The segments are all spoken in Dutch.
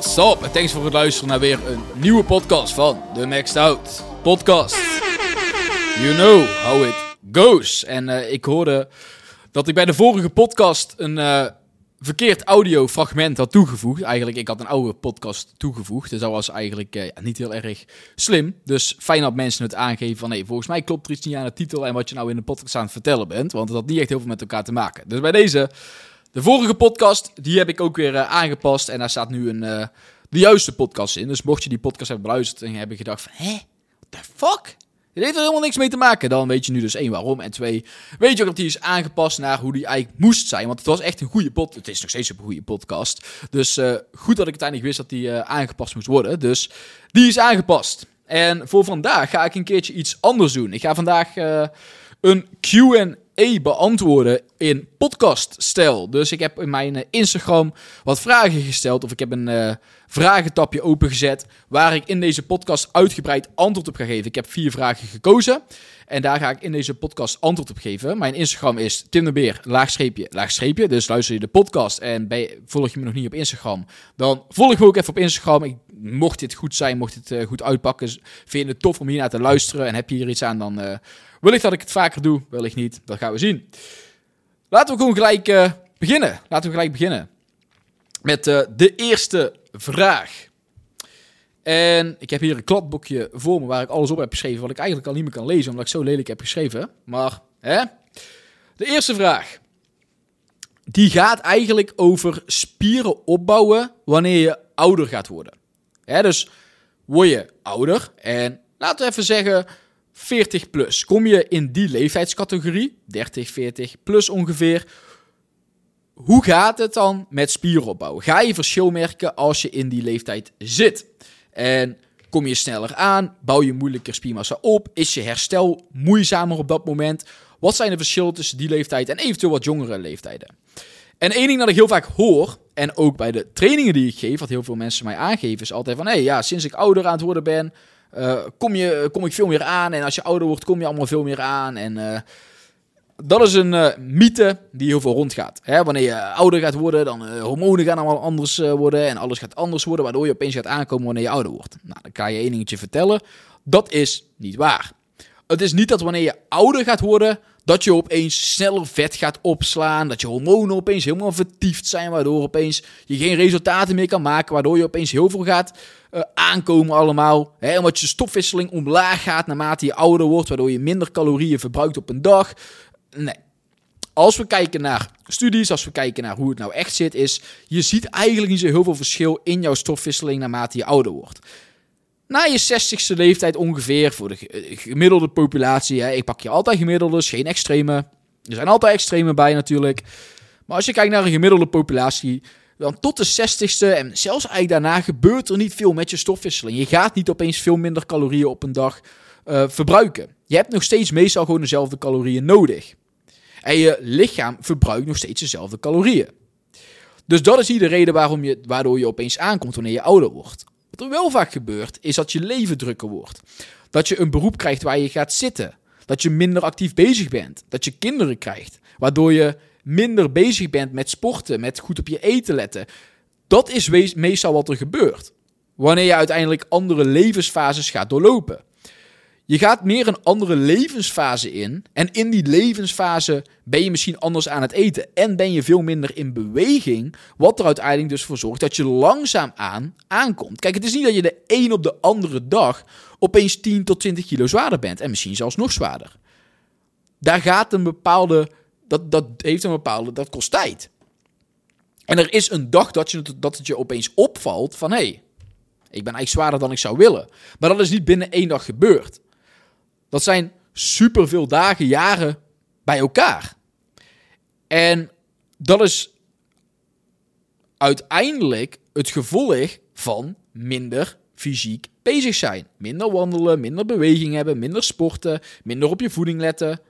what's up? En thanks voor het luisteren naar weer een nieuwe podcast van de Maxed Out Podcast. You know how it goes. En uh, ik hoorde dat ik bij de vorige podcast een uh, verkeerd audiofragment had toegevoegd. Eigenlijk, ik had een oude podcast toegevoegd. Dus dat was eigenlijk ja, niet heel erg slim. Dus fijn dat mensen het aangeven van... nee, volgens mij klopt er iets niet aan de titel en wat je nou in de podcast aan het vertellen bent. Want het had niet echt heel veel met elkaar te maken. Dus bij deze de vorige podcast, die heb ik ook weer uh, aangepast. En daar staat nu een, uh, de juiste podcast in. Dus mocht je die podcast hebben beluisterd en hebben gedacht van... Hé, what the fuck? Dit heeft er helemaal niks mee te maken. Dan weet je nu dus één waarom. En twee, weet je ook dat die is aangepast naar hoe die eigenlijk moest zijn. Want het was echt een goede podcast. Het is nog steeds een goede podcast. Dus uh, goed dat ik uiteindelijk wist dat die aangepast moest worden. Dus die is aangepast. En voor vandaag ga ik een keertje iets anders doen. Ik ga vandaag een Q&A beantwoorden in podcaststijl. Dus ik heb in mijn Instagram wat vragen gesteld. Of ik heb een uh, opengezet. Waar ik in deze podcast uitgebreid antwoord op ga geven. Ik heb vier vragen gekozen. En daar ga ik in deze podcast antwoord op geven. Mijn Instagram is Tim de Beer, laagstreepje, laagstreepje. Dus luister je de podcast en volg je me nog niet op Instagram. Dan volg me ook even op Instagram. Ik, mocht dit goed zijn, mocht dit uh, goed uitpakken. Vind je het tof om hier naar te luisteren en heb je hier iets aan, dan... Uh, Wellicht dat ik het vaker doe, wellicht niet. Dat gaan we zien. Laten we gewoon gelijk uh, beginnen. Laten we gelijk beginnen. Met de eerste vraag. En ik heb hier een kladboekje voor me waar ik alles op heb geschreven. Wat ik eigenlijk al niet meer kan lezen, omdat ik zo lelijk heb geschreven. Maar, hè? De eerste vraag. Die gaat eigenlijk over spieren opbouwen wanneer je ouder gaat worden. Dus word je ouder en laten we even zeggen 40 plus. Kom je in die leeftijdscategorie, 30, 40 plus ongeveer, hoe gaat het dan met spieropbouw? Ga je verschil merken als je in die leeftijd zit? En kom je sneller aan? Bouw je moeilijker spiermassa op? Is je herstel moeizamer op dat moment? Wat zijn de verschillen tussen die leeftijd en eventueel wat jongere leeftijden? En één ding dat ik heel vaak hoor, en ook bij de trainingen die ik geef, wat heel veel mensen mij aangeven, is altijd van: hé, hey, ja, sinds ik ouder aan het worden ben, uh, kom, je, kom ik veel meer aan. En als je ouder wordt, kom je allemaal veel meer aan. En uh, dat is een mythe die heel veel rondgaat. Hè? Wanneer je ouder gaat worden, dan hormonen gaan allemaal anders worden. En alles gaat anders worden, waardoor je opeens gaat aankomen wanneer je ouder wordt. Nou, dan kan je één dingetje vertellen. Dat is niet waar. Het is niet dat wanneer je ouder gaat worden, dat je opeens sneller vet gaat opslaan. Dat je hormonen opeens helemaal vertiefd zijn. Waardoor opeens je geen resultaten meer kan maken. Waardoor je opeens heel veel gaat uh, aankomen allemaal. Hè, omdat je stofwisseling omlaag gaat naarmate je ouder wordt. Waardoor je minder calorieën verbruikt op een dag. Nee. Als we kijken naar studies, als we kijken naar hoe het nou echt zit, is je ziet eigenlijk niet zo heel veel verschil in jouw stofwisseling naarmate je ouder wordt na je 60ste leeftijd ongeveer, voor de gemiddelde populatie, hè, ik pak je altijd gemiddeldes, geen extreme. Er zijn altijd extreme bij natuurlijk. Maar als je kijkt naar een gemiddelde populatie, dan tot de 60ste en zelfs eigenlijk daarna gebeurt er niet veel met je stofwisseling. Je gaat niet opeens veel minder calorieën op een dag uh, verbruiken. Je hebt nog steeds meestal gewoon dezelfde calorieën nodig. En je lichaam verbruikt nog steeds dezelfde calorieën. Dus dat is niet de reden waarom je, waardoor je opeens aankomt wanneer je ouder wordt. Wat er wel vaak gebeurt, is dat je leven drukker wordt. Dat je een beroep krijgt waar je gaat zitten. Dat je minder actief bezig bent. Dat je kinderen krijgt. Waardoor je minder bezig bent met sporten, met goed op je eten letten. Dat is meestal wat er gebeurt. Wanneer je uiteindelijk andere levensfases gaat doorlopen. Je gaat meer een andere levensfase in. En in die levensfase ben je misschien anders aan het eten. En ben je veel minder in beweging. Wat er uiteindelijk dus voor zorgt dat je langzaam aan aankomt. Kijk, het is niet dat je de een op de andere dag opeens 10 tot 20 kilo zwaarder bent. En misschien zelfs nog zwaarder. Daar gaat een bepaalde. Dat, dat heeft een bepaalde. Dat kost tijd. En er is een dag dat, je, dat het je opeens opvalt van hé, hey, ik ben eigenlijk zwaarder dan ik zou willen. Maar dat is niet binnen één dag gebeurd. Dat zijn superveel dagen, jaren bij elkaar. En dat is uiteindelijk het gevolg van minder fysiek bezig zijn. Minder wandelen, minder beweging hebben, minder sporten, minder op je voeding letten.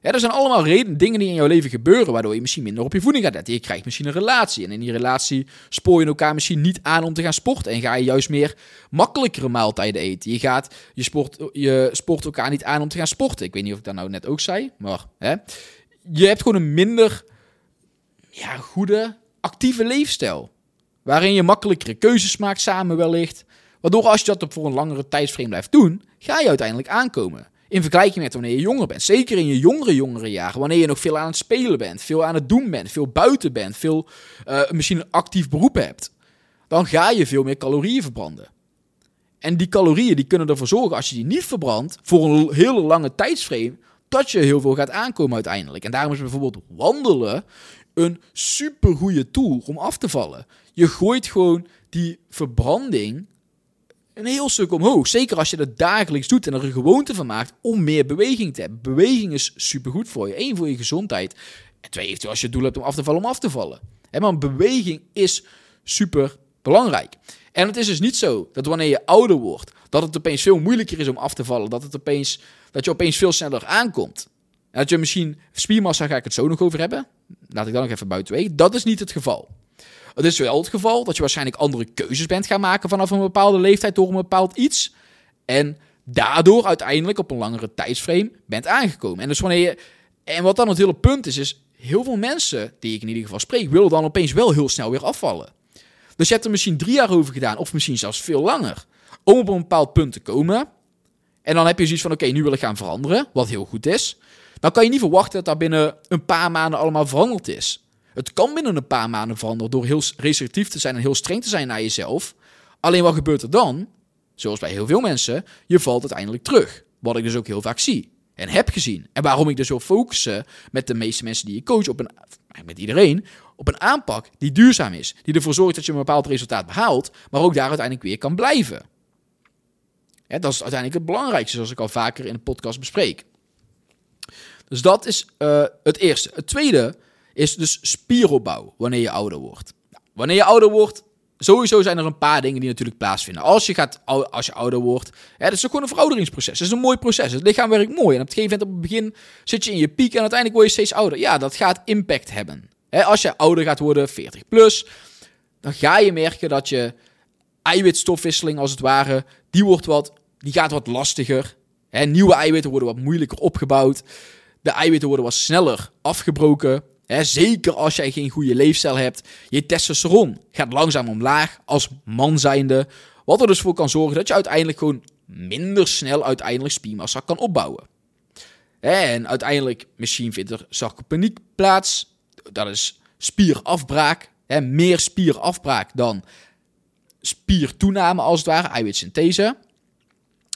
Er zijn allemaal reden, dingen die in jouw leven gebeuren, waardoor je misschien minder op je voeding gaat letten. Je krijgt misschien een relatie en in die relatie spoor je elkaar misschien niet aan om te gaan sporten. En ga je juist meer makkelijkere maaltijden eten. Je, gaat, je, sport, je sport elkaar niet aan om te gaan sporten. Ik weet niet of ik dat nou net ook zei, maar hè. je hebt gewoon een minder ja, goede, actieve leefstijl. Waarin je makkelijkere keuzes maakt samen wellicht. Waardoor als je dat op voor een langere tijdsframe blijft doen, ga je uiteindelijk aankomen. In vergelijking met wanneer je jonger bent. Zeker in je jongere, jongere jaren. Wanneer je nog veel aan het spelen bent. Veel aan het doen bent. Veel buiten bent. Veel uh, misschien een actief beroep hebt. Dan ga je veel meer calorieën verbranden. En die calorieën die kunnen ervoor zorgen, als je die niet verbrandt, voor een hele lange tijdsframe, dat je heel veel gaat aankomen uiteindelijk. En daarom is bijvoorbeeld wandelen een supergoeie tool om af te vallen. Je gooit gewoon die verbranding een heel stuk omhoog. Zeker als je dat dagelijks doet en er een gewoonte van maakt om meer beweging te hebben. Beweging is supergoed voor je. Eén, voor je gezondheid. En twee, als je het doel hebt om af te vallen, om af te vallen. En maar beweging is super belangrijk. En het is dus niet zo dat wanneer je ouder wordt, dat het opeens veel moeilijker is om af te vallen. Dat, het opeens, dat je opeens veel sneller aankomt. En dat je misschien spiermassa, ga ik het zo nog over hebben. Laat ik dan nog even buiten wegen. Dat is niet het geval. Het is wel het geval dat je waarschijnlijk andere keuzes bent gaan maken vanaf een bepaalde leeftijd door een bepaald iets. En daardoor uiteindelijk op een langere tijdsframe bent aangekomen. En dus wanneer je. En wat dan het hele punt is, is heel veel mensen die ik in ieder geval spreek, willen dan opeens wel heel snel weer afvallen. Dus je hebt er misschien drie jaar over gedaan, of misschien zelfs veel langer, om op een bepaald punt te komen. En dan heb je zoiets van: oké, nu wil ik gaan veranderen, wat heel goed is. Dan kan je niet verwachten dat dat binnen een paar maanden allemaal veranderd is. Het kan binnen een paar maanden veranderen door heel restrictief te zijn en heel streng te zijn naar jezelf. Alleen wat gebeurt er dan? Zoals bij heel veel mensen, je valt uiteindelijk terug. Wat ik dus ook heel vaak zie en heb gezien. En waarom ik dus wil focussen met de meeste mensen die je coach, op een, met iedereen, op een aanpak die duurzaam is. Die ervoor zorgt dat je een bepaald resultaat behaalt, maar ook daar uiteindelijk weer kan blijven. dat is uiteindelijk het belangrijkste, zoals ik al vaker in de podcast bespreek. Dus dat is uh, het eerste. Het tweede is dus spieropbouw wanneer je ouder wordt. Nou, wanneer je ouder wordt, sowieso zijn er een paar dingen die natuurlijk plaatsvinden. Als je, gaat, als je ouder wordt, hè, dat is ook gewoon een verouderingsproces. Het is een mooi proces. Het lichaam werkt mooi. En op het gegeven moment op het begin zit je in je piek en uiteindelijk word je steeds ouder. Ja, dat gaat impact hebben. Als je ouder gaat worden, 40 plus, dan ga je merken dat je eiwitstofwisseling als het ware, die, wordt wat, die gaat wat lastiger. Nieuwe eiwitten worden wat moeilijker opgebouwd. De eiwitten worden wat sneller afgebroken zeker als jij geen goede leefstijl hebt. Je testosteron gaat langzaam omlaag als man zijnde. Wat er dus voor kan zorgen dat je uiteindelijk gewoon minder snel uiteindelijk spiermassa kan opbouwen. En uiteindelijk, misschien vindt er sarcopeniek plaats. Dat is spierafbraak. Meer spierafbraak dan spiertoename als het ware, eiwitsynthese.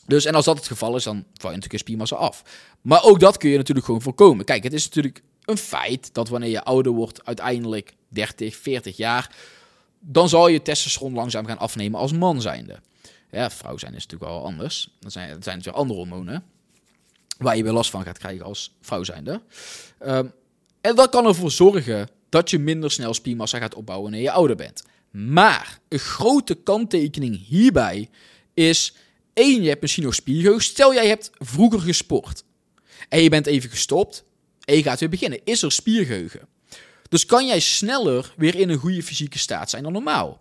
Dus en als dat het geval is, dan val je natuurlijk spiermassa af. Maar ook dat kun je natuurlijk gewoon voorkomen. Kijk, het is natuurlijk een feit dat wanneer je ouder wordt, uiteindelijk 30, 40 jaar, dan zal je testosteron langzaam gaan afnemen als man zijnde. Ja, vrouw zijn is natuurlijk wel anders. Dat zijn, dat zijn natuurlijk andere hormonen waar je weer last van gaat krijgen als vrouw zijnde. Um, en dat kan ervoor zorgen dat je minder snel spiermassa gaat opbouwen wanneer je ouder bent. Maar een grote kanttekening hierbij is: één, je hebt misschien nog spiergeheugen. Stel jij hebt vroeger gesport en je bent even gestopt en je gaat weer beginnen. Is er spiergeheugen? Dus kan jij sneller weer in een goede fysieke staat zijn dan normaal.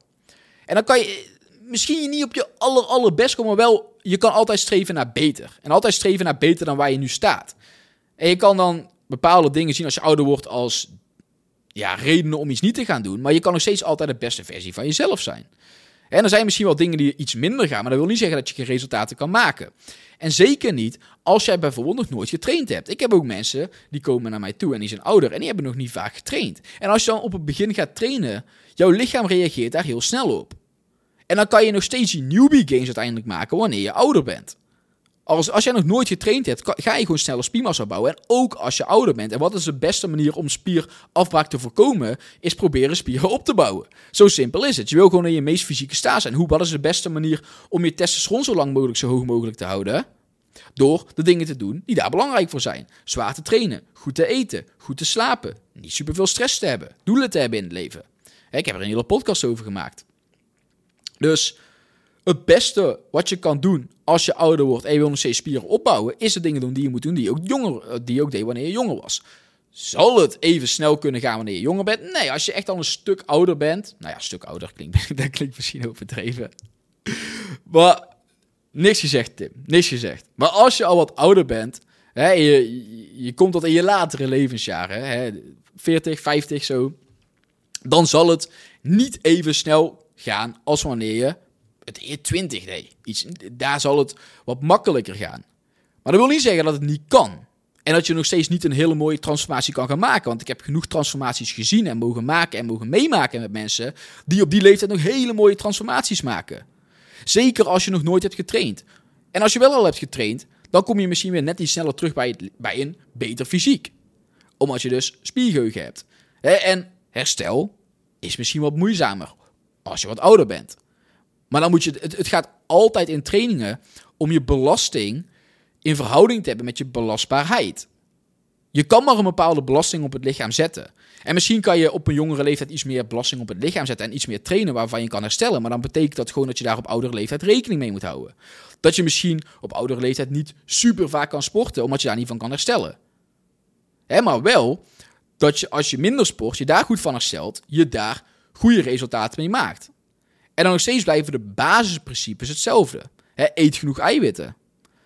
En dan kan je misschien je niet op je aller, allerbest komen, maar wel, je kan altijd streven naar beter. En altijd streven naar beter dan waar je nu staat. En je kan dan bepaalde dingen zien als je ouder wordt als ja, redenen om iets niet te gaan doen. Maar je kan nog steeds altijd de beste versie van jezelf zijn. En er zijn misschien wel dingen die iets minder gaan, maar dat wil niet zeggen dat je geen resultaten kan maken. En zeker niet als jij bijvoorbeeld nog nooit getraind hebt. Ik heb ook mensen die komen naar mij toe en die zijn ouder en die hebben nog niet vaak getraind. En als je dan op het begin gaat trainen, jouw lichaam reageert daar heel snel op. En dan kan je nog steeds die newbie gains uiteindelijk maken wanneer je ouder bent. Als, als jij nog nooit getraind hebt, ga je gewoon sneller spiermassa bouwen. En ook als je ouder bent. En wat is de beste manier om spierafbraak te voorkomen? Is proberen spieren op te bouwen. Zo simpel is het. Je wil gewoon in je meest fysieke staat zijn. Hoe, wat is de beste manier om je testosteron zo lang mogelijk, zo hoog mogelijk te houden? Door de dingen te doen die daar belangrijk voor zijn. Zwaar te trainen, goed te eten, goed te slapen, niet superveel stress te hebben, doelen te hebben in het leven. Ik heb er een hele podcast over gemaakt. Dus het beste wat je kan doen als je ouder wordt en je wil nog steeds spieren opbouwen, is de dingen doen die je moet doen die je ook, jonger, eh, die ook deed wanneer je jonger was. Zal het even snel kunnen gaan wanneer je jonger bent? Nee, als je echt al een stuk ouder bent. Nou ja, een stuk ouder klinkt, dat klinkt misschien overdreven. Maar niks gezegd, Tim. Niks gezegd. Maar als je al wat ouder bent, hè, je, je komt tot in je latere levensjaren, hè, 40, 50 zo, dan zal het niet even snel gaan als wanneer je het e 20 deed. Iets, daar zal het wat makkelijker gaan. Maar dat wil niet zeggen dat het niet kan. En dat je nog steeds niet een hele mooie transformatie kan gaan maken. Want ik heb genoeg transformaties gezien en mogen maken en mogen meemaken met mensen die op die leeftijd nog hele mooie transformaties maken. Zeker als je nog nooit hebt getraind. En als je wel al hebt getraind, dan kom je misschien weer net iets sneller terug bij, bij een beter fysiek. Omdat je dus spiergeheugen hebt. En herstel is misschien wat moeizamer als je wat ouder bent. Maar dan moet je, het, het gaat altijd in trainingen om je belasting in verhouding te hebben met je belastbaarheid. Je kan maar een bepaalde belasting op het lichaam zetten. En misschien kan je op een jongere leeftijd iets meer belasting op het lichaam zetten en iets meer trainen waarvan je kan herstellen. Maar dan betekent dat gewoon dat je daar op oudere leeftijd rekening mee moet houden. Dat je misschien op oudere leeftijd niet super vaak kan sporten, omdat je daar niet van kan herstellen. Hè, maar wel dat je als je minder sport, je daar goed van herstelt, je daar goede resultaten mee maakt. En dan nog steeds blijven de basisprincipes hetzelfde. eet genoeg eiwitten.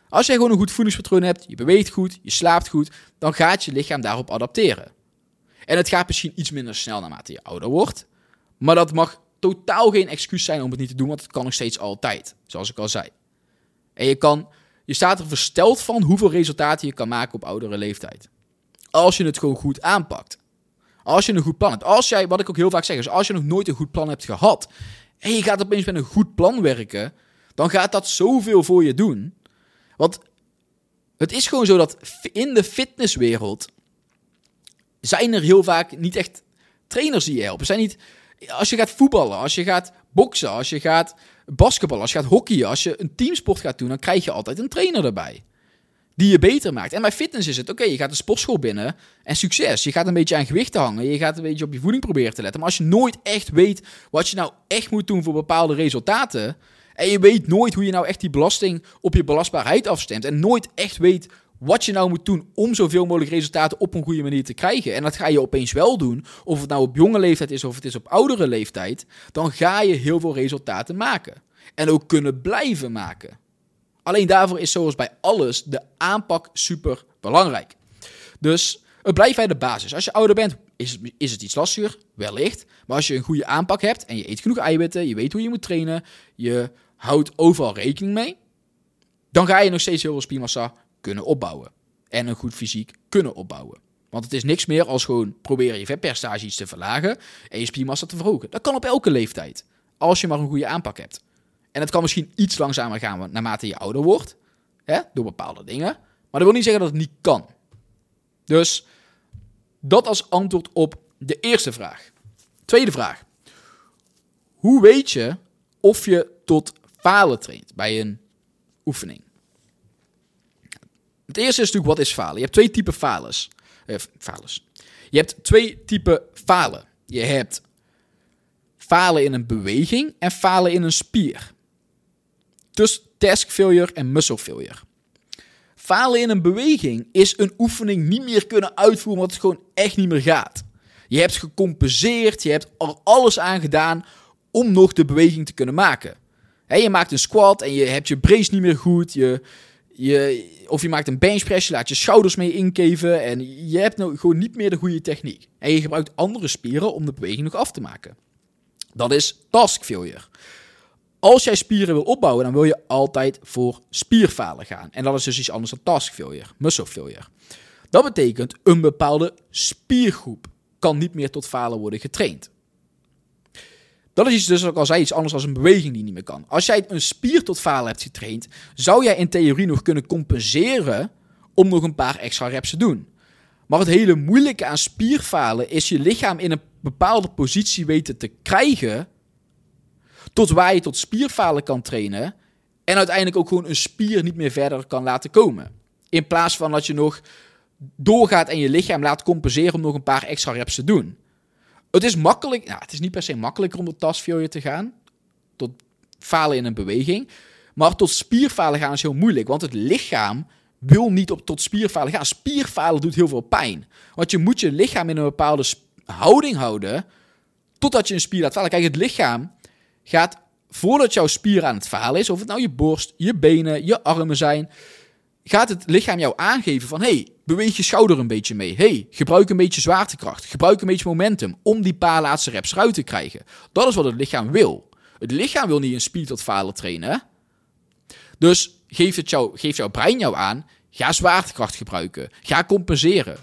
Als jij gewoon een goed voedingspatroon hebt, je beweegt goed, je slaapt goed, dan gaat je lichaam daarop adapteren. En het gaat misschien iets minder snel naarmate je ouder wordt. Maar dat mag totaal geen excuus zijn om het niet te doen, want het kan nog steeds altijd. Zoals ik al zei. En je, kan, je staat er versteld van hoeveel resultaten je kan maken op oudere leeftijd. Als je het gewoon goed aanpakt. Als je een goed plan hebt. Als jij, wat ik ook heel vaak zeg, is als je nog nooit een goed plan hebt gehad. En je gaat opeens met een goed plan werken. Dan gaat dat zoveel voor je doen. Want het is gewoon zo dat in de fitnesswereld zijn er heel vaak niet echt trainers die je helpen. Zijn niet, als je gaat voetballen, als je gaat boksen, als je gaat basketballen, als je gaat hockeyen, als je een teamsport gaat doen, dan krijg je altijd een trainer erbij. Die je beter maakt. En bij fitness is het, oké, je gaat de sportschool binnen en succes. Je gaat een beetje aan gewichten hangen, je gaat een beetje op je voeding proberen te letten. Maar als je nooit echt weet wat je nou echt moet doen voor bepaalde resultaten, en je weet nooit hoe je nou echt die belasting op je belastbaarheid afstemt. En nooit echt weet wat je nou moet doen om zoveel mogelijk resultaten op een goede manier te krijgen. En dat ga je opeens wel doen. Of het nou op jonge leeftijd is of het is op oudere leeftijd. Dan ga je heel veel resultaten maken. En ook kunnen blijven maken. Alleen daarvoor is zoals bij alles de aanpak super belangrijk. Dus het blijft bij de basis. Als je ouder bent, is het, is het iets lastiger, wellicht. Maar als je een goede aanpak hebt en je eet genoeg eiwitten, je weet hoe je moet trainen, je houdt overal rekening mee, dan ga je nog steeds heel veel spiermassa kunnen opbouwen. En een goed fysiek kunnen opbouwen. Want het is niks meer als gewoon proberen je vetpercentage iets te verlagen en je spiermassa te verhogen. Dat kan op elke leeftijd, als je maar een goede aanpak hebt. En het kan misschien iets langzamer gaan naarmate je ouder wordt, hè, door bepaalde dingen. Maar dat wil niet zeggen dat het niet kan. Dus dat als antwoord op de eerste vraag. Tweede vraag. Hoe weet je of je tot falen traint bij een oefening? Het eerste is natuurlijk, wat is falen? Je hebt twee typen falers. Eh, falers. Je hebt twee typen falen. Je hebt falen in een beweging en falen in een spier. Dus task failure en muscle failure. Falen in een beweging is een oefening niet meer kunnen uitvoeren omdat het gewoon echt niet meer gaat. Je hebt gecompenseerd, je hebt er alles aan gedaan om nog de beweging te kunnen maken. je maakt een squat en je hebt je brace niet meer goed. Je, je, of je maakt een benchpress, je laat je schouders mee inkeven en je hebt nou gewoon niet meer de goede techniek. En je gebruikt andere spieren om de beweging nog af te maken. Dat is task failure. Als jij spieren wil opbouwen, dan wil je altijd voor spierfalen gaan. En dat is dus iets anders dan task failure, muscle failure. Dat betekent een bepaalde spiergroep kan niet meer tot falen worden getraind. Dat is dus ook al zei, iets anders dan een beweging die niet meer kan. Als jij een spier tot falen hebt getraind, zou jij in theorie nog kunnen compenseren om nog een paar extra reps te doen. Maar het hele moeilijke aan spierfalen is je lichaam in een bepaalde positie weten te krijgen. Tot waar je tot spierfalen kan trainen. En uiteindelijk ook gewoon een spier niet meer verder kan laten komen. In plaats van dat je nog doorgaat en je lichaam laat compenseren om nog een paar extra reps te doen. Het is makkelijk, nou, het is niet per se makkelijker om de tasfailure te gaan. Tot falen in een beweging. Maar tot spierfalen gaan is heel moeilijk. Want het lichaam wil niet op, tot spierfalen gaan. Spierfalen doet heel veel pijn. Want je moet je lichaam in een bepaalde houding houden. Totdat je een spier laat falen. Kijk, het lichaam gaat voordat jouw spier aan het falen is. Of het nou je borst, je benen, je armen zijn. Gaat het lichaam jou aangeven van... Hey, beweeg je schouder een beetje mee. Hey, gebruik een beetje zwaartekracht. Gebruik een beetje momentum. Om die paar laatste reps eruit te krijgen. Dat is wat het lichaam wil. Het lichaam wil niet een spier tot falen trainen. Dus geeft, het jou, geeft jouw brein jou aan, ga zwaartekracht gebruiken. Ga compenseren.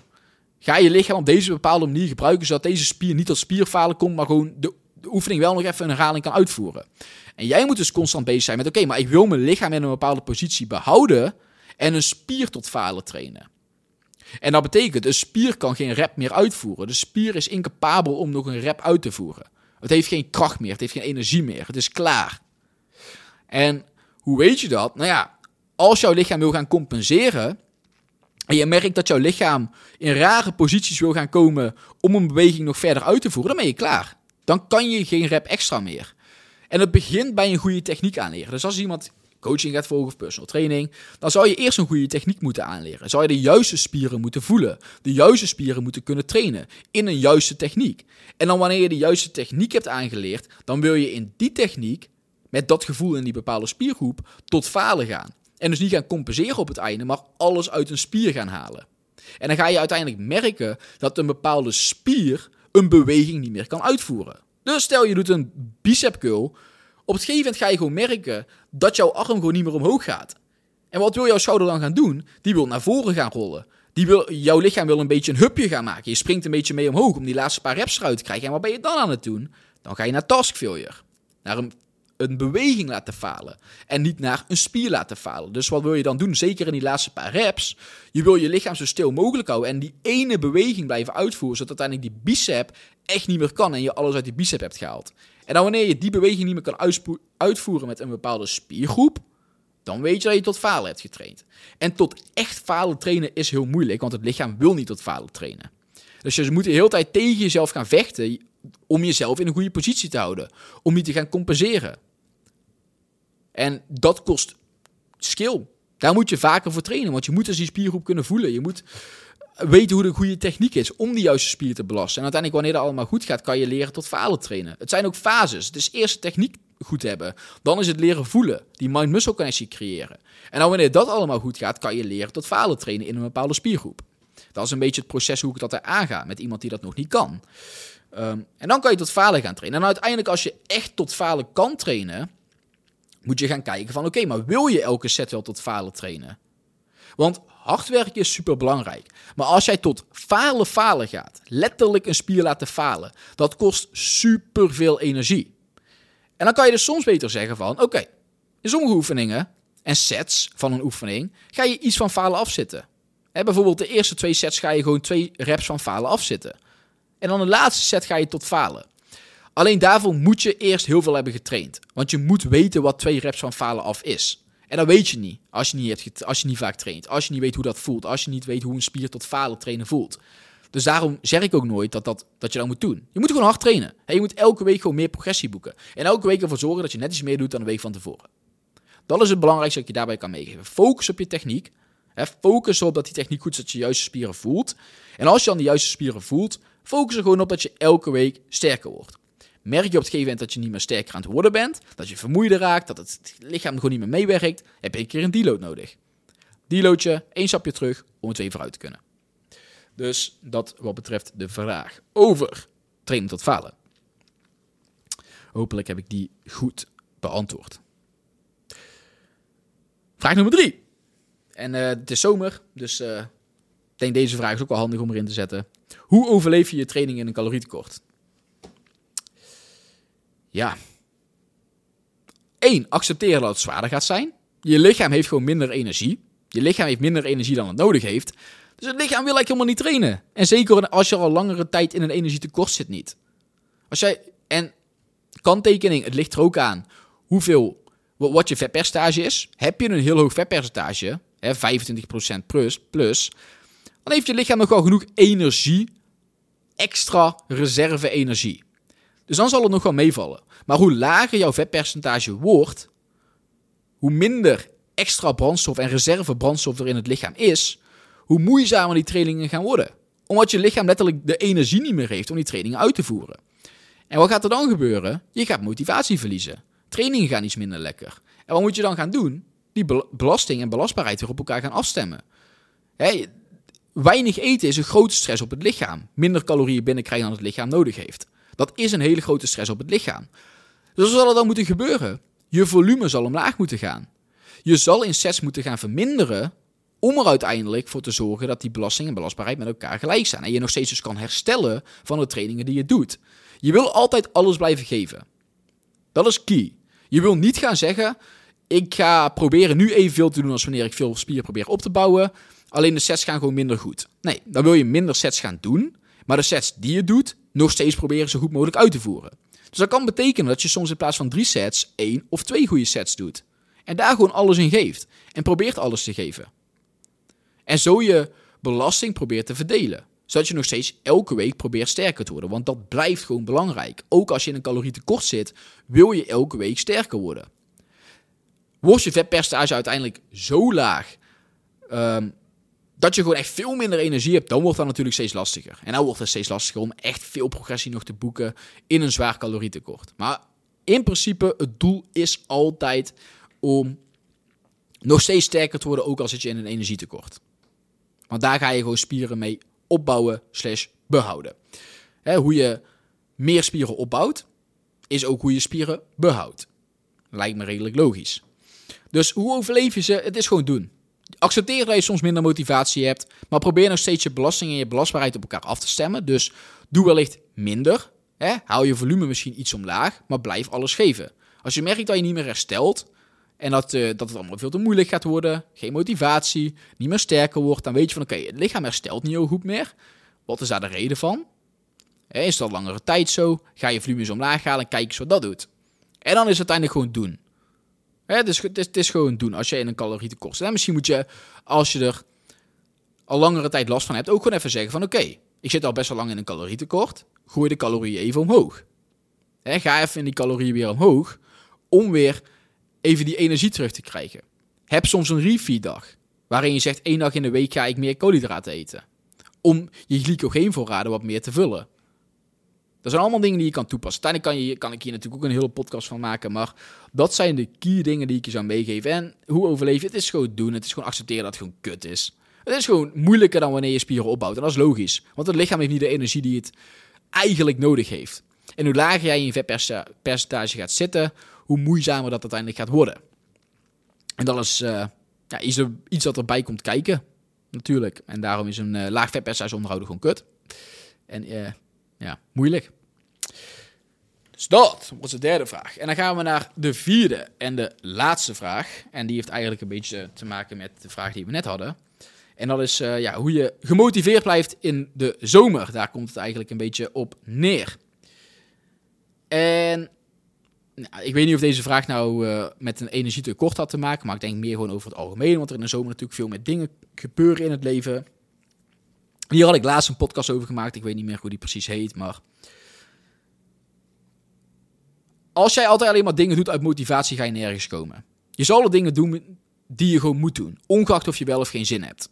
Ga je lichaam op deze bepaalde manier gebruiken, zodat deze spier niet tot spierfalen komt, maar gewoon de, oefening wel nog even een herhaling kan uitvoeren. En jij moet dus constant bezig zijn met, oké, maar ik wil mijn lichaam in een bepaalde positie behouden en een spier tot falen trainen. En dat betekent, een spier kan geen rep meer uitvoeren. De spier is incapabel om nog een rep uit te voeren. Het heeft geen kracht meer, het heeft geen energie meer, het is klaar. En hoe weet je dat? Nou ja, als jouw lichaam wil gaan compenseren. En je merkt dat jouw lichaam in rare posities wil gaan komen om een beweging nog verder uit te voeren, dan ben je klaar. Dan kan je geen rep extra meer. En het begint bij een goede techniek aanleren. Dus als iemand coaching gaat volgen of personal training, dan zou je eerst een goede techniek moeten aanleren. Zou je de juiste spieren moeten voelen, de juiste spieren moeten kunnen trainen in een juiste techniek. En dan wanneer je de juiste techniek hebt aangeleerd, dan wil je in die techniek met dat gevoel in die bepaalde spiergroep tot falen gaan. En dus niet gaan compenseren op het einde, maar alles uit een spier gaan halen. En dan ga je uiteindelijk merken dat een bepaalde spier een beweging niet meer kan uitvoeren. Dus stel je doet een bicep curl. Op het gegeven moment ga je gewoon merken dat jouw arm gewoon niet meer omhoog gaat. En wat wil jouw schouder dan gaan doen? Die wil naar voren gaan rollen. Die wil, jouw lichaam wil een beetje een hupje gaan maken. Je springt een beetje mee omhoog om die laatste paar reps eruit te krijgen. En wat ben je dan aan het doen? Dan ga je naar task failure. Naar een een beweging laten falen. En niet naar een spier laten falen. Dus wat wil je dan doen? Zeker in die laatste paar reps. Je wil je lichaam zo stil mogelijk houden. En die ene beweging blijven uitvoeren. Zodat uiteindelijk die bicep echt niet meer kan. En je alles uit die bicep hebt gehaald. En dan wanneer je die beweging niet meer kan uitvoeren met een bepaalde spiergroep. Dan weet je dat je tot falen hebt getraind. En tot echt falen trainen is heel moeilijk. Want het lichaam wil niet tot falen trainen. Dus je moet de hele tijd tegen jezelf gaan vechten om jezelf in een goede positie te houden. Om niet te gaan compenseren. En dat kost skill. Daar moet je vaker voor trainen, want je moet dus die spiergroep kunnen voelen. Je moet weten hoe de goede techniek is om die juiste spier te belasten. En uiteindelijk, wanneer dat allemaal goed gaat, kan je leren tot falen trainen. Het zijn ook fases. Het is eerst techniek goed hebben. Dan is het leren voelen. Die mind-muscle connectie creëren. En dan wanneer dat allemaal goed gaat, kan je leren tot falen trainen in een bepaalde spiergroep. Dat is een beetje het proces hoe ik dat er aanga met iemand die dat nog niet kan. Ehm, en dan kan je tot falen gaan trainen. En uiteindelijk, als je echt tot falen kan trainen, moet je gaan kijken van oké, maar wil je elke set wel tot falen trainen? Want hard werken is super belangrijk. Maar als jij tot falen falen gaat, letterlijk een spier laten falen, dat kost super veel energie. En dan kan je dus soms beter zeggen van oké, in sommige oefeningen en sets van een oefening ga je iets van falen afzitten. Bijvoorbeeld de eerste twee sets ga je gewoon twee reps van falen afzitten. En dan de laatste set ga je tot falen. Alleen daarvoor moet je eerst heel veel hebben getraind. Want je moet weten wat twee reps van falen af is. En dat weet je niet als je niet, hebt als je niet vaak traint. Als je niet weet hoe dat voelt. Als je niet weet hoe een spier tot falen trainen voelt. Dus daarom zeg ik ook nooit dat, dat, dat je dat moet doen. Je moet gewoon hard trainen. En je moet elke week gewoon meer progressie boeken. En elke week ervoor zorgen dat je net iets meer doet dan de week van tevoren. Dat is het belangrijkste dat je daarbij kan meegeven. Focus op je techniek. Focus op dat die techniek goed is, dat je juiste spieren voelt. En als je dan de juiste spieren voelt, focus er gewoon op dat je elke week sterker wordt. Merk je op het gegeven moment dat je niet meer sterker aan het worden bent, dat je vermoeider raakt, dat het lichaam gewoon niet meer meewerkt, heb je een keer een deload nodig. Deloadje, één stapje terug om het weer vooruit te kunnen. Dus dat wat betreft de vraag over trainen tot falen. Hopelijk heb ik die goed beantwoord. Vraag nummer drie. En uh, het is zomer, dus uh, ik denk deze vraag is ook wel handig om erin te zetten. Hoe overleef je je training in een calorietekort? ja. Eén, accepteren dat het zwaarder gaat zijn. Je lichaam heeft gewoon minder energie. Je lichaam heeft minder energie dan het nodig heeft. Dus het lichaam wil eigenlijk helemaal niet trainen. En zeker als je al langere tijd in een energietekort zit niet. Als jij, en kanttekening, het ligt er ook aan hoeveel, wat je vetpercentage is. Heb je een heel hoog vetpercentage, hè, 25% plus, plus, dan heeft je lichaam nog wel genoeg energie, extra reserve-energie. Dus dan zal het nog wel meevallen. Maar hoe lager jouw vetpercentage wordt, hoe minder extra brandstof en reserve brandstof er in het lichaam is, hoe moeizamer die trainingen gaan worden. Omdat je lichaam letterlijk de energie niet meer heeft om die trainingen uit te voeren. En wat gaat er dan gebeuren? Je gaat motivatie verliezen. Trainingen gaan iets minder lekker. En wat moet je dan gaan doen? Die belasting en belastbaarheid weer op elkaar gaan afstemmen. Weinig eten is een grote stress op het lichaam. Minder calorieën binnenkrijgen dan het lichaam nodig heeft. Dat is een hele grote stress op het lichaam. Dus wat zal er dan moeten gebeuren? Je volume zal omlaag moeten gaan. Je zal in sets moeten gaan verminderen om er uiteindelijk voor te zorgen dat die belasting en belastbaarheid met elkaar gelijk zijn. En je nog steeds dus kan herstellen van de trainingen die je doet. Je wil altijd alles blijven geven. Dat is key. Je wil niet gaan zeggen, ik ga proberen nu evenveel te doen als wanneer ik veel spieren probeer op te bouwen. Alleen de sets gaan gewoon minder goed. Nee, dan wil je minder sets gaan doen. Maar de sets die je doet, nog steeds proberen zo goed mogelijk uit te voeren. Dus dat kan betekenen dat je soms in plaats van drie sets één of twee goede sets doet. En daar gewoon alles in geeft. En probeert alles te geven. En zo je belasting probeert te verdelen. Zodat je nog steeds elke week probeert sterker te worden. Want dat blijft gewoon belangrijk. Ook als je in een calorietekort zit, wil je elke week sterker worden. Wordt je vetpercentage uiteindelijk zo laag um, dat je gewoon echt veel minder energie hebt, dan wordt dat natuurlijk steeds lastiger. En dan wordt het steeds lastiger om echt veel progressie nog te boeken in een zwaar calorietekort. Maar in principe, het doel is altijd om nog steeds sterker te worden, ook al zit je in een energietekort. Want daar ga je gewoon spieren mee opbouwen slash behouden. hoe je meer spieren opbouwt, is ook hoe je spieren behoudt. Lijkt me redelijk logisch. Dus hoe overleef je ze? Het is gewoon doen. Accepteer dat je soms minder motivatie hebt, maar probeer nog steeds je belasting en je belastbaarheid op elkaar af te stemmen. Dus doe wellicht minder. Hè? Hou je volume misschien iets omlaag, maar blijf alles geven. Als je merkt dat je niet meer herstelt en dat, uh, dat het allemaal veel te moeilijk gaat worden, geen motivatie, niet meer sterker wordt, dan weet je van oké, het lichaam herstelt niet heel goed meer. Wat is daar de reden van? Is dat langere tijd zo? Ga je volume eens omlaag halen en kijk eens wat dat doet. En dan is het uiteindelijk gewoon doen. Is, het, is, gewoon doen als je in een calorietekort zit. En misschien moet je, als je er al langere tijd last van hebt, ook gewoon even zeggen van oké, ik zit al best wel lang in een calorietekort. Gooi de calorieën even omhoog. Ga even in die calorieën weer omhoog om weer even die energie terug te krijgen. Heb soms een refeed dag, waarin je zegt één dag in de week ga ik meer koolhydraten eten. Om je glycogeenvoorraden wat meer te vullen. Dat zijn allemaal dingen die je kan toepassen. Uiteindelijk kan, je, kan ik hier natuurlijk ook een hele podcast van maken. Maar dat zijn de key dingen die ik je zou meegeven. En hoe overleef je? Het is gewoon doen. Het is gewoon accepteren dat het gewoon kut is. Het is gewoon moeilijker dan wanneer je spieren opbouwt. En dat is logisch. Want het lichaam heeft niet de energie die het eigenlijk nodig heeft. En hoe lager jij in je vetpercentage gaat zitten, hoe moeizamer dat uiteindelijk gaat worden. En dat is uh, ja, iets, iets dat erbij komt kijken, natuurlijk. En daarom is een uh, laag vetpercentage onderhouden gewoon kut. En uh, ja, moeilijk. Dus dat was de derde vraag. En dan gaan we naar de vierde en de laatste vraag. En die heeft eigenlijk een beetje te maken met de vraag die we net hadden. En dat is uh, ja, hoe je gemotiveerd blijft in de zomer. Daar komt het eigenlijk een beetje op neer. En nou, ik weet niet of deze vraag nou uh, met een energietekort had te maken, maar ik denk meer gewoon over het algemeen, want er in de zomer natuurlijk veel met dingen gebeuren in het leven. Hier had ik laatst een podcast over gemaakt. Ik weet niet meer hoe die precies heet, maar. Als jij altijd alleen maar dingen doet uit motivatie, ga je nergens komen. Je zal de dingen doen die je gewoon moet doen, ongeacht of je wel of geen zin hebt.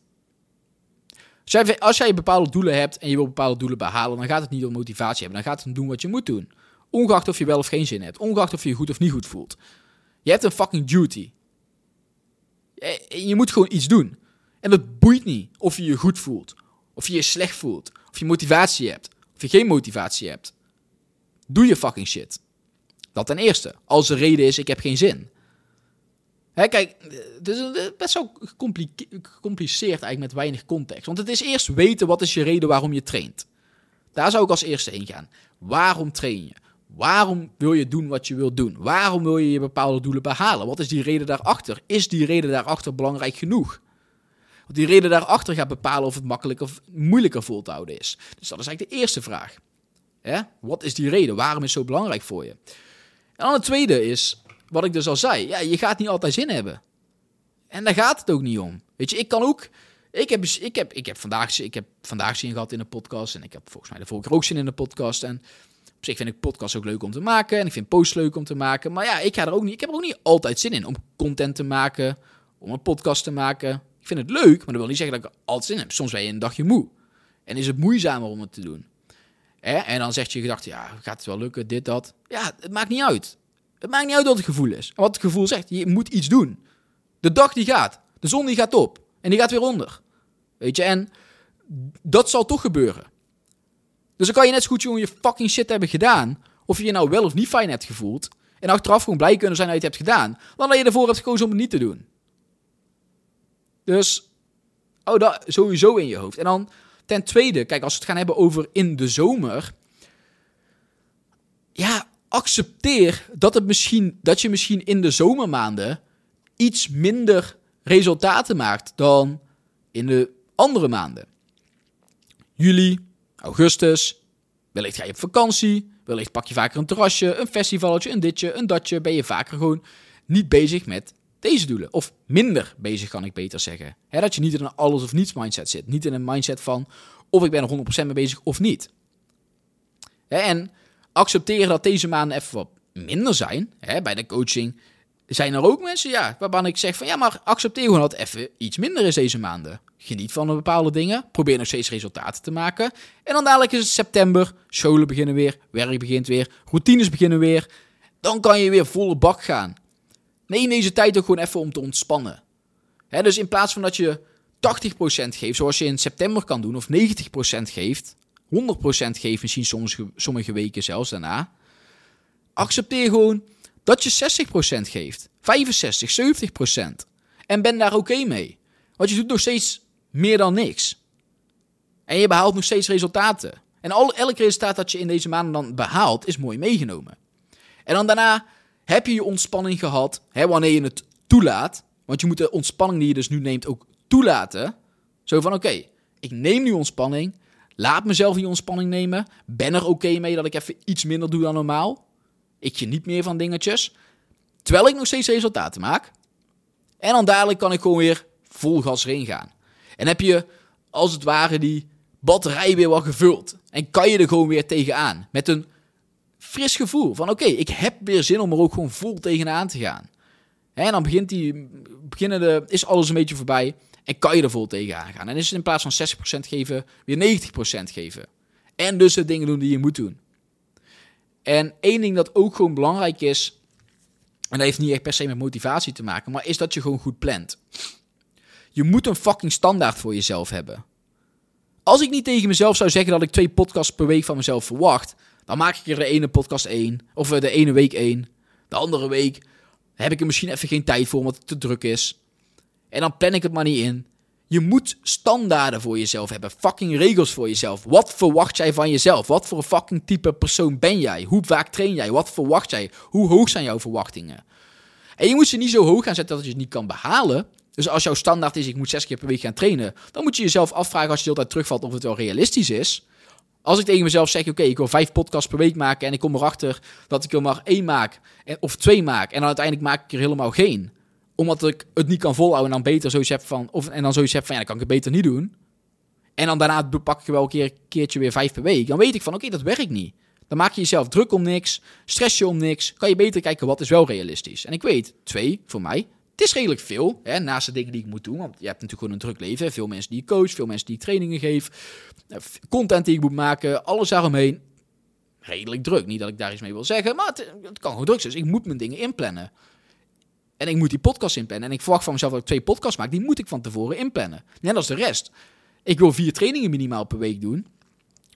Als jij, bepaalde doelen hebt en je wil bepaalde doelen behalen, dan gaat het niet om motivatie hebben. Dan gaat het om doen wat je moet doen. Ongeacht of je wel of geen zin hebt. Ongeacht of je je goed of niet goed voelt. Je hebt een fucking duty. Je moet gewoon iets doen. En dat boeit niet of je je goed voelt. Of je je slecht voelt. Of je motivatie hebt. Of je geen motivatie hebt. Doe je fucking shit. Dat ten eerste. Als de reden is, ik heb geen zin. Hè, kijk, het is best wel gecompliceerd eigenlijk met weinig context. Want het is eerst weten wat is je reden waarom je traint. Daar zou ik als eerste heen gaan. Waarom train je? Waarom wil je doen wat je wilt doen? Waarom wil je je bepaalde doelen behalen? Wat is die reden daarachter? Is die reden daarachter belangrijk genoeg? Die reden daarachter gaat bepalen of het makkelijker of moeilijker vol te houden is. Dus dat is eigenlijk de eerste vraag. Wat is die reden? Waarom is het zo belangrijk voor je? En dan het tweede is, wat ik dus al zei, ja, je gaat niet altijd zin hebben. En daar gaat het ook niet om. Weet je, ik kan ook. Ik heb, ik heb, ik heb, vandaag, ik heb vandaag zin gehad in een podcast. En ik heb volgens mij de vorige keer ook zin in een podcast. En op zich vind ik podcasts ook leuk om te maken. En ik vind posts leuk om te maken. Maar ja, ik, ga er ook niet, ik heb er ook niet altijd zin in om content te maken. Om een podcast te maken. Ik vind het leuk, maar dat wil niet zeggen dat ik altijd zin in heb. Soms ben je een dagje moe. En is het moeizamer om het te doen. En dan zegt je gedachte, ja, gaat het wel lukken, dit, dat. Ja, het maakt niet uit. Het maakt niet uit wat het gevoel is. wat het gevoel zegt, je moet iets doen. De dag die gaat. De zon die gaat op. En die gaat weer onder. Weet je, en dat zal toch gebeuren. Dus dan kan je net zo goed gewoon je fucking shit hebben gedaan. Of je je nou wel of niet fijn hebt gevoeld. En achteraf gewoon blij kunnen zijn dat je het hebt gedaan. Dan dat je ervoor hebt gekozen om het niet te doen. Dus, oh, dat sowieso in je hoofd. En dan ten tweede, kijk, als we het gaan hebben over in de zomer. Ja, accepteer dat, het misschien, dat je misschien in de zomermaanden iets minder resultaten maakt dan in de andere maanden. Juli, augustus, wellicht ga je op vakantie, wellicht pak je vaker een terrasje, een festivaletje, een ditje, een datje, ben je vaker gewoon niet bezig met deze doelen. Of minder bezig, kan ik beter zeggen. dat je niet in een alles of niets mindset zit. Niet in een mindset van of ik ben er 100% mee bezig of niet. en accepteren dat deze maanden even wat minder zijn. bij de coaching zijn er ook mensen, ja, waarvan ik zeg van ja, maar accepteer gewoon dat even iets minder is deze maanden. Geniet van bepaalde dingen, probeer nog steeds resultaten te maken. En dan dadelijk is het september, scholen beginnen weer, werk begint weer, routines beginnen weer. Dan kan je weer volle bak gaan. Neem deze tijd ook gewoon even om te ontspannen. dus in plaats van dat je 80% geeft, zoals je in september kan doen, of 90% geeft, 100% geeft misschien soms, sommige weken zelfs daarna, accepteer gewoon dat je 60% geeft, 65, 70%. En ben daar oké mee. Want je doet nog steeds meer dan niks. En je behaalt nog steeds resultaten. En al, elk resultaat dat je in deze maanden dan behaalt, is mooi meegenomen. En dan daarna heb je je ontspanning gehad, hè, wanneer je het toelaat. Want je moet de ontspanning die je dus nu neemt ook toelaten. Zo van, oké, ik neem nu ontspanning. Laat mezelf die ontspanning nemen. Ben er oké mee dat ik even iets minder doe dan normaal. Ik geniet meer van dingetjes. Terwijl ik nog steeds resultaten maak. En dan dadelijk kan ik gewoon weer vol gas erin gaan. En heb je als het ware die batterij weer wat gevuld. En kan je er gewoon weer tegenaan. Met een fris gevoel van oké, ik heb weer zin om er ook gewoon vol tegenaan te gaan. En dan begint die, beginnen de, is alles een beetje voorbij en kan je er vol tegenaan gaan. En is het in plaats van 60% geven, weer 90% geven. En dus de dingen doen die je moet doen. En één ding dat ook gewoon belangrijk is, en dat heeft niet echt per se met motivatie te maken, maar is dat je gewoon goed plant. Je moet een fucking standaard voor jezelf hebben. Als ik niet tegen mezelf zou zeggen dat ik twee podcasts per week van mezelf verwacht, dan maak ik er de ene podcast één, of de ene week één. De andere week heb ik er misschien even geen tijd voor omdat het te druk is. En dan plan ik het maar niet in. Je moet standaarden voor jezelf hebben. Fucking regels voor jezelf. Wat verwacht jij van jezelf? Wat voor een fucking type persoon ben jij? Hoe vaak train jij? Wat verwacht jij? Hoe hoog zijn jouw verwachtingen? En je moet ze niet zo hoog gaan zetten dat je het niet kan behalen. Dus als jouw standaard is, ik moet zes keer per week gaan trainen, dan moet je jezelf afvragen als je de hele terugvalt of het wel realistisch is. Als ik tegen mezelf zeg, oké, ik wil vijf podcasts per week maken en ik kom erachter dat ik er maar één maak of twee maak en dan uiteindelijk maak ik er helemaal geen, omdat ik het niet kan volhouden en dan beter zoiets heb van, of, en dan zoiets heb van, ja, dan kan ik het beter niet doen. En dan daarna pak ik wel een keer, keertje weer vijf per week. Dan weet ik van, oké, dat werkt niet. Dan maak je jezelf druk om niks, stress je om niks. Kan je beter kijken wat is wel realistisch. En ik weet, twee, voor mij, het is redelijk veel, hè, naast de dingen die ik moet doen. Want je hebt natuurlijk gewoon een druk leven. Veel mensen die ik coach, veel mensen die ik trainingen geef. Eh, content die ik moet maken, alles daaromheen. Redelijk druk. Niet dat ik daar iets mee wil zeggen, maar het, kan gewoon druk zijn. Dus ik moet mijn dingen inplannen. En ik moet die podcast inplannen. En ik verwacht van mezelf dat ik twee podcasts maak. Die moet ik van tevoren inplannen. Net als de rest. Ik wil vier trainingen minimaal per week doen.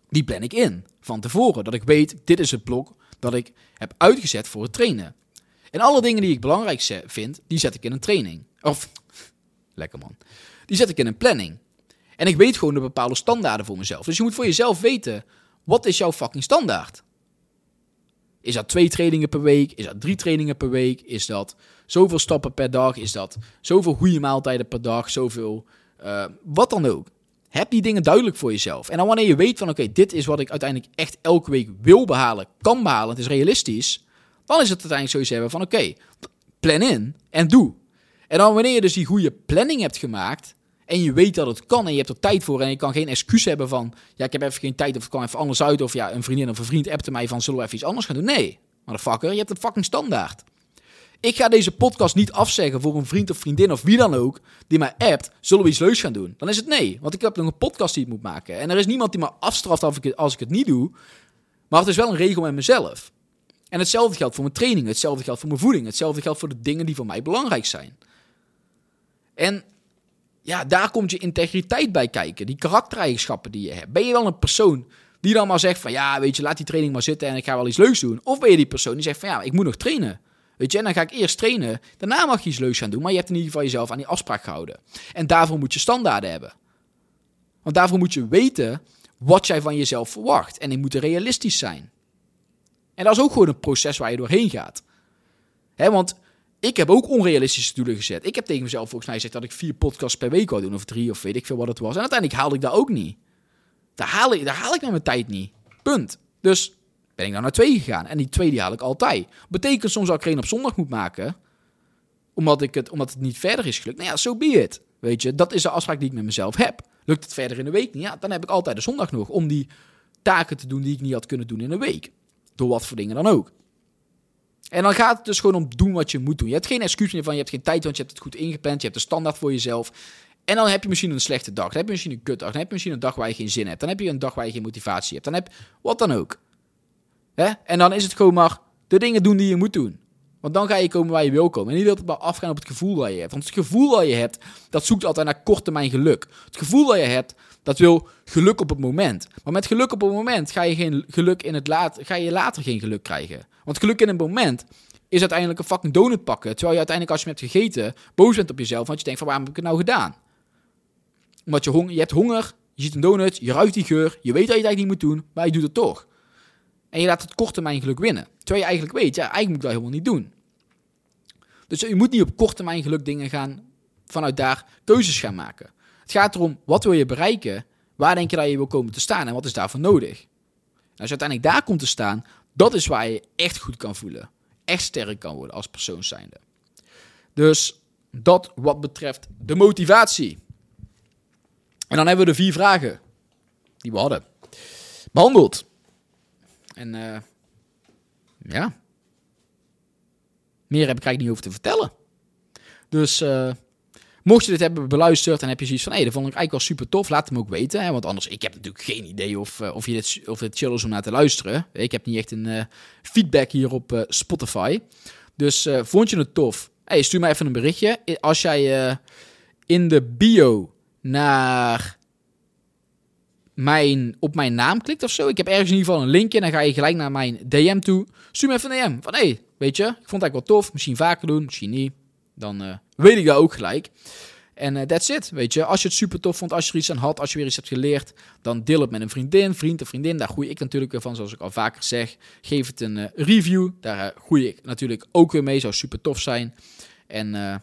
Die plan ik in van tevoren. Dat ik weet, dit is het blok dat ik heb uitgezet voor het trainen. En alle dingen die ik belangrijk vind, die zet ik in een training. Of, lekker man. Die zet ik in een planning. En ik weet gewoon de bepaalde standaarden voor mezelf. Dus je moet voor jezelf weten, wat is jouw fucking standaard? Is dat twee trainingen per week? Is dat drie trainingen per week? Is dat zoveel stappen per dag? Is dat zoveel goede maaltijden per dag? Zoveel, uh, wat dan ook. Heb die dingen duidelijk voor jezelf. En dan wanneer je weet van oké, dit is wat ik uiteindelijk echt elke week wil behalen, kan behalen, het is realistisch. Dan is het uiteindelijk zoiets hebben van oké, plan in en doe. En dan wanneer je dus die goede planning hebt gemaakt, en je weet dat het kan en je hebt er tijd voor en je kan geen excuus hebben van, ja, ik heb even geen tijd of het kan even anders uit of ja, een vriendin of een vriend appte mij van, zullen we even iets anders gaan doen? Nee, motherfucker, je hebt een fucking standaard. Ik ga deze podcast niet afzeggen voor een vriend of vriendin of wie dan ook die mij appt, zullen we iets leuks gaan doen? Dan is het nee, want ik heb nog een podcast die ik moet maken. En er is niemand die me afstraft ik, als ik het niet doe, maar het is wel een regel met mezelf. En hetzelfde geldt voor mijn training, hetzelfde geldt voor mijn voeding, hetzelfde geldt voor de dingen die voor mij belangrijk zijn. En ja, daar komt je integriteit bij kijken. Die karaktereigenschappen die je hebt. Ben je wel een persoon die dan maar zegt van ja, weet je, laat die training maar zitten en ik ga wel iets leuks doen. Of ben je die persoon die zegt van ja, ik moet nog trainen. Weet je, en dan ga ik eerst trainen. Daarna mag je iets leuks gaan doen, maar je hebt in ieder geval jezelf aan die afspraak gehouden. En daarvoor moet je standaarden hebben. Want daarvoor moet je weten wat jij van jezelf verwacht. En die moeten realistisch zijn. En dat is ook gewoon een proces waar je doorheen gaat. He, want ik heb ook onrealistische doelen gezet. Ik heb tegen mezelf volgens mij gezegd dat ik vier podcasts per week wou doen, of drie, of weet ik veel wat het was. En uiteindelijk haalde ik dat ook niet. Daar haal ik, daar haal ik met mijn tijd niet. Punt. Dus ben ik dan naar twee gegaan. En die twee die haal ik altijd. Betekent soms dat ik er één op zondag moet maken, omdat, ik het, omdat het niet verder is gelukt. Nou ja, zo so be. Weet je, dat is de afspraak die ik met mezelf heb. Lukt het verder in de week niet? Ja, dan heb ik altijd de zondag nog om die taken te doen die ik niet had kunnen doen in een week. Door wat voor dingen dan ook. En dan gaat het dus gewoon om doen wat je moet doen. Je hebt geen excuus meer van je hebt geen tijd, want je hebt het goed ingepland. Je hebt de standaard voor jezelf. En dan heb je misschien een slechte dag. Dan heb je misschien een kutdag. Dan heb je misschien een dag waar je geen zin hebt. Dan heb je een dag waar je geen motivatie hebt. Dan heb wat dan ook. En dan is het gewoon maar de dingen doen die je moet doen. Want dan ga je komen waar je wil komen. En niet het maar afgaan op het gevoel dat je hebt. Want het gevoel dat je hebt, dat zoekt altijd naar korte termijn geluk. Het gevoel dat je hebt, dat wil geluk op het moment. Maar met geluk op het moment ga je, geen geluk in het laat, ga je later geen geluk krijgen. Want geluk in een moment is uiteindelijk een fucking donut pakken. Terwijl je uiteindelijk als je hebt gegeten, boos bent op jezelf. Want je denkt van waarom heb ik het nou gedaan? Omdat je, hong je hebt honger, je ziet een donut, je ruikt die geur. Je weet dat je het eigenlijk niet moet doen, maar je doet het toch. En je laat het korte termijn geluk winnen. Terwijl je eigenlijk weet, ja, eigenlijk moet ik dat helemaal niet doen. Dus je moet niet op korte termijn geluk dingen gaan, vanuit daar keuzes gaan maken. Het gaat erom, wat wil je bereiken? Waar denk je dat je wil komen te staan en wat is daarvoor nodig? Als je uiteindelijk daar komt te staan, dat is waar je echt goed kan voelen. Echt sterk kan worden als persoon zijnde. Dus dat wat betreft de motivatie. En dan hebben we de vier vragen die we hadden behandeld. En uh, ja, meer heb ik eigenlijk niet over te vertellen. Dus uh, mocht je dit hebben beluisterd en heb je zoiets van, hé, hey, dat vond ik eigenlijk wel super tof, laat hem ook weten. Hè? Want anders, ik heb natuurlijk geen idee of, uh, of, je dit, of het chill is om naar te luisteren. Ik heb niet echt een uh, feedback hier op Spotify. Dus vond je het tof? Hey, stuur mij even een berichtje. Als jij in de bio naar mijn, op mijn naam klikt of zo. Ik heb ergens in ieder geval een linkje. Dan ga je gelijk naar mijn DM toe. Stuur me even een DM. Van hé, hey, weet je, ik vond het eigenlijk wel tof. Misschien vaker doen, misschien niet. Dan uh, weet ik dat ook gelijk. En uh, that's it, weet je. Als je het super tof vond, als je er iets aan had, als je weer iets hebt geleerd, dan deel het met een vriendin, vriend of vriendin. Daar groei ik natuurlijk weer van, zoals ik al vaker zeg. Geef het een uh, review, daar groei ik natuurlijk ook weer mee. Zou super tof zijn. En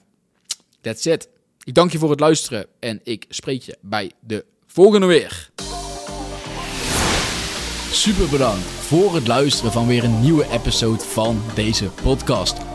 that's it. Ik dank je voor het luisteren en ik spreek je bij de volgende weer. Super bedankt voor het luisteren van weer een nieuwe episode van deze podcast.